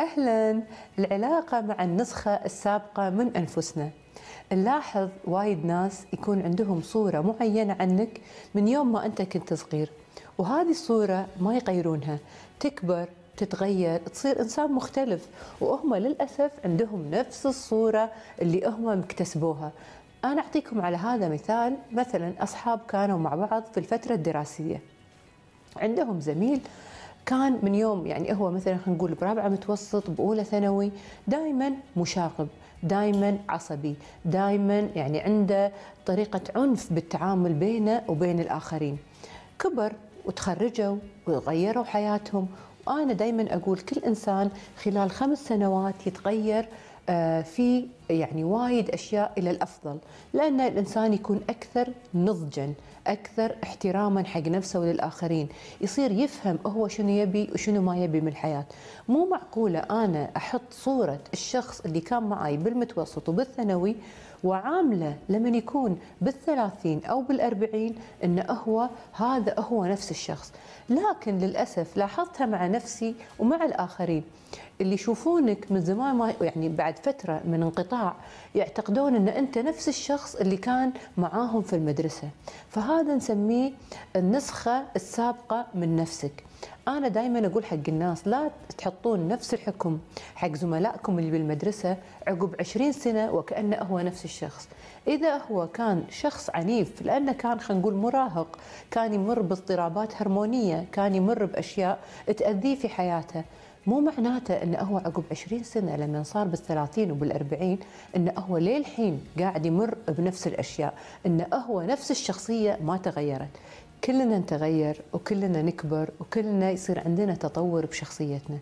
أهلا. العلاقة مع النسخة السابقة من أنفسنا. نلاحظ وايد ناس يكون عندهم صورة معينة عنك من يوم ما أنت كنت صغير وهذه الصورة ما يغيرونها. تكبر تتغير تصير إنسان مختلف وهم للأسف عندهم نفس الصورة اللي هم مكتسبوها أنا أعطيكم على هذا مثال. مثلا أصحاب كانوا مع بعض في الفترة الدراسية. عندهم زميل كان من يوم يعني هو مثلا خلينا نقول برابعة متوسط بأولى ثانوي دائما مشاغب دائما عصبي دائما يعني عنده طريقة عنف بالتعامل بينه وبين الآخرين. كبر وتخرجوا وغيروا حياتهم. وأنا دائما أقول كل إنسان خلال خمس سنوات يتغير في يعني وايد أشياء إلى الأفضل لأن الإنسان يكون أكثر نضجا أكثر احتراما حق نفسه وللآخرين يصير يفهم هو شنو يبي وشنو ما يبي من الحياة. مو معقولة أنا أحط صورة الشخص اللي كان معي بالمتوسط وبالثانوي وعامله لما يكون بالثلاثين أو بالأربعين انه هو هذا هو نفس الشخص. لكن للأسف لاحظتها مع نفسي ومع الآخرين اللي يشوفونك من زمان ما يعني بعد فترة من انقطاع يعتقدون إن أنت نفس الشخص اللي كان معاهم في المدرسة. فهذا نسميه النسخة السابقة من نفسك. أنا دائما أقول حق الناس لا تحطون نفس الحكم حق زملائكم اللي بالمدرسة عقب 20 سنة وكأنه هو نفس الشخص. إذا هو كان شخص عنيف لأنه كان خلينا نقول مراهق كان يمر باضطرابات هرمونية كان يمر بأشياء تأذيه في حياته. مو معناته انه هو عقب 20 سنة لما صار بالثلاثين وبالأربعين انه هو للحين قاعد يمر بنفس الأشياء انه هو نفس الشخصية ما تغيرت. كلنا نتغير وكلنا نكبر وكلنا يصير عندنا تطور بشخصيتنا.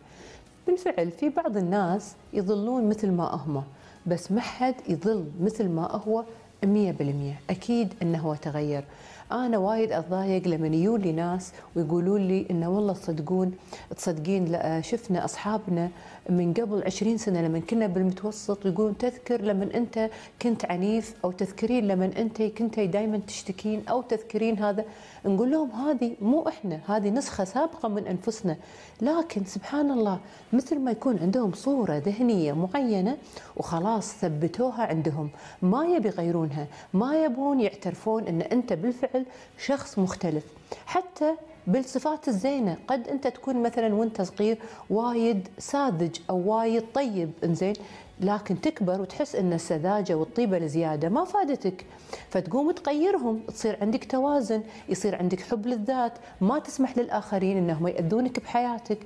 بالفعل في بعض الناس يظلون مثل ما هم بس ما حد يظل مثل ما هو 100% أكيد انه هو تغير. أنا وايد أتضايق لما يجون لي ناس ويقولون لي إنه والله تصدقون تصدقين شفنا أصحابنا من قبل 20 سنة لما كنا بالمتوسط يقولون تذكر لما أنت كنت عنيف أو تذكرين لما أنت كنت دائما تشتكين أو تذكرين هذا. نقول لهم هذه مو إحنا هذه نسخة سابقة من أنفسنا. لكن سبحان الله مثل ما يكون عندهم صورة ذهنية معينة وخلاص ثبتوها عندهم. ما يبي يغيرونها. ما يبون يعترفون إن أنت بالفعل شخص مختلف. حتى بالصفات الزينة قد أنت تكون مثلا وأنت صغير وايد ساذج أو وايد طيب إنزين؟ لكن تكبر وتحس إن السذاجة والطيبة الزيادة ما فادتك. فتقوم تغيرهم تصير عندك توازن يصير عندك حب للذات ما تسمح للآخرين إنهم يأذونك بحياتك.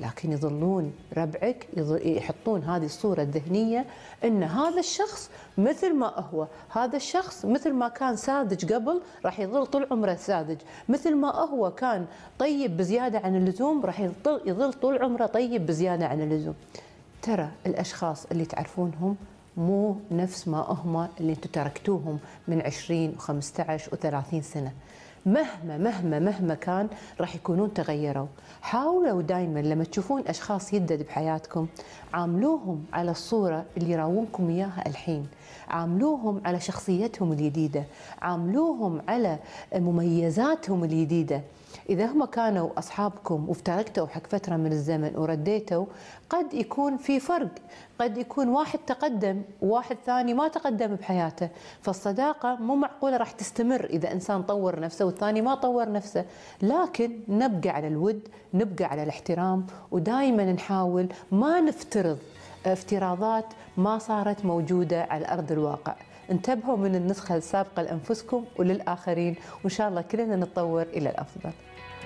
لكن يظلون ربعك يحطون هذه الصورة الذهنية إن هذا الشخص مثل ما هو هذا الشخص مثل ما كان ساذج قبل راح يظل طول عمره ساذج. مثل ما هو كان طيب بزيادة عن اللزوم راح يظل طول عمره طيب بزيادة عن اللزوم. ترى الأشخاص اللي تعرفونهم مو نفس ما هم اللي أنتم تركتوهم من 20 و15 و30 سنة. مهما مهما مهما كان راح يكونون تغيروا. حاولوا دائما لما تشوفون أشخاص يدد بحياتكم عاملوهم على الصورة اللي يراونكم إياها الحين. عاملوهم على شخصيتهم الجديدة. عاملوهم على مميزاتهم الجديدة. إذا هم كانوا أصحابكم وافترقتوا حق فترة من الزمن ورديتوا قد يكون في فرق. قد يكون واحد تقدم وواحد ثاني ما تقدم بحياته. فالصداقة مو معقولة راح تستمر إذا إنسان طور نفسه والثاني ما طور نفسه. لكن نبقى على الود نبقى على الاحترام ودائما نحاول ما نفترض افتراضات ما صارت موجودة على أرض الواقع. انتبهوا من النسخة السابقة لأنفسكم وللآخرين وإن شاء الله كلنا نتطور إلى الأفضل.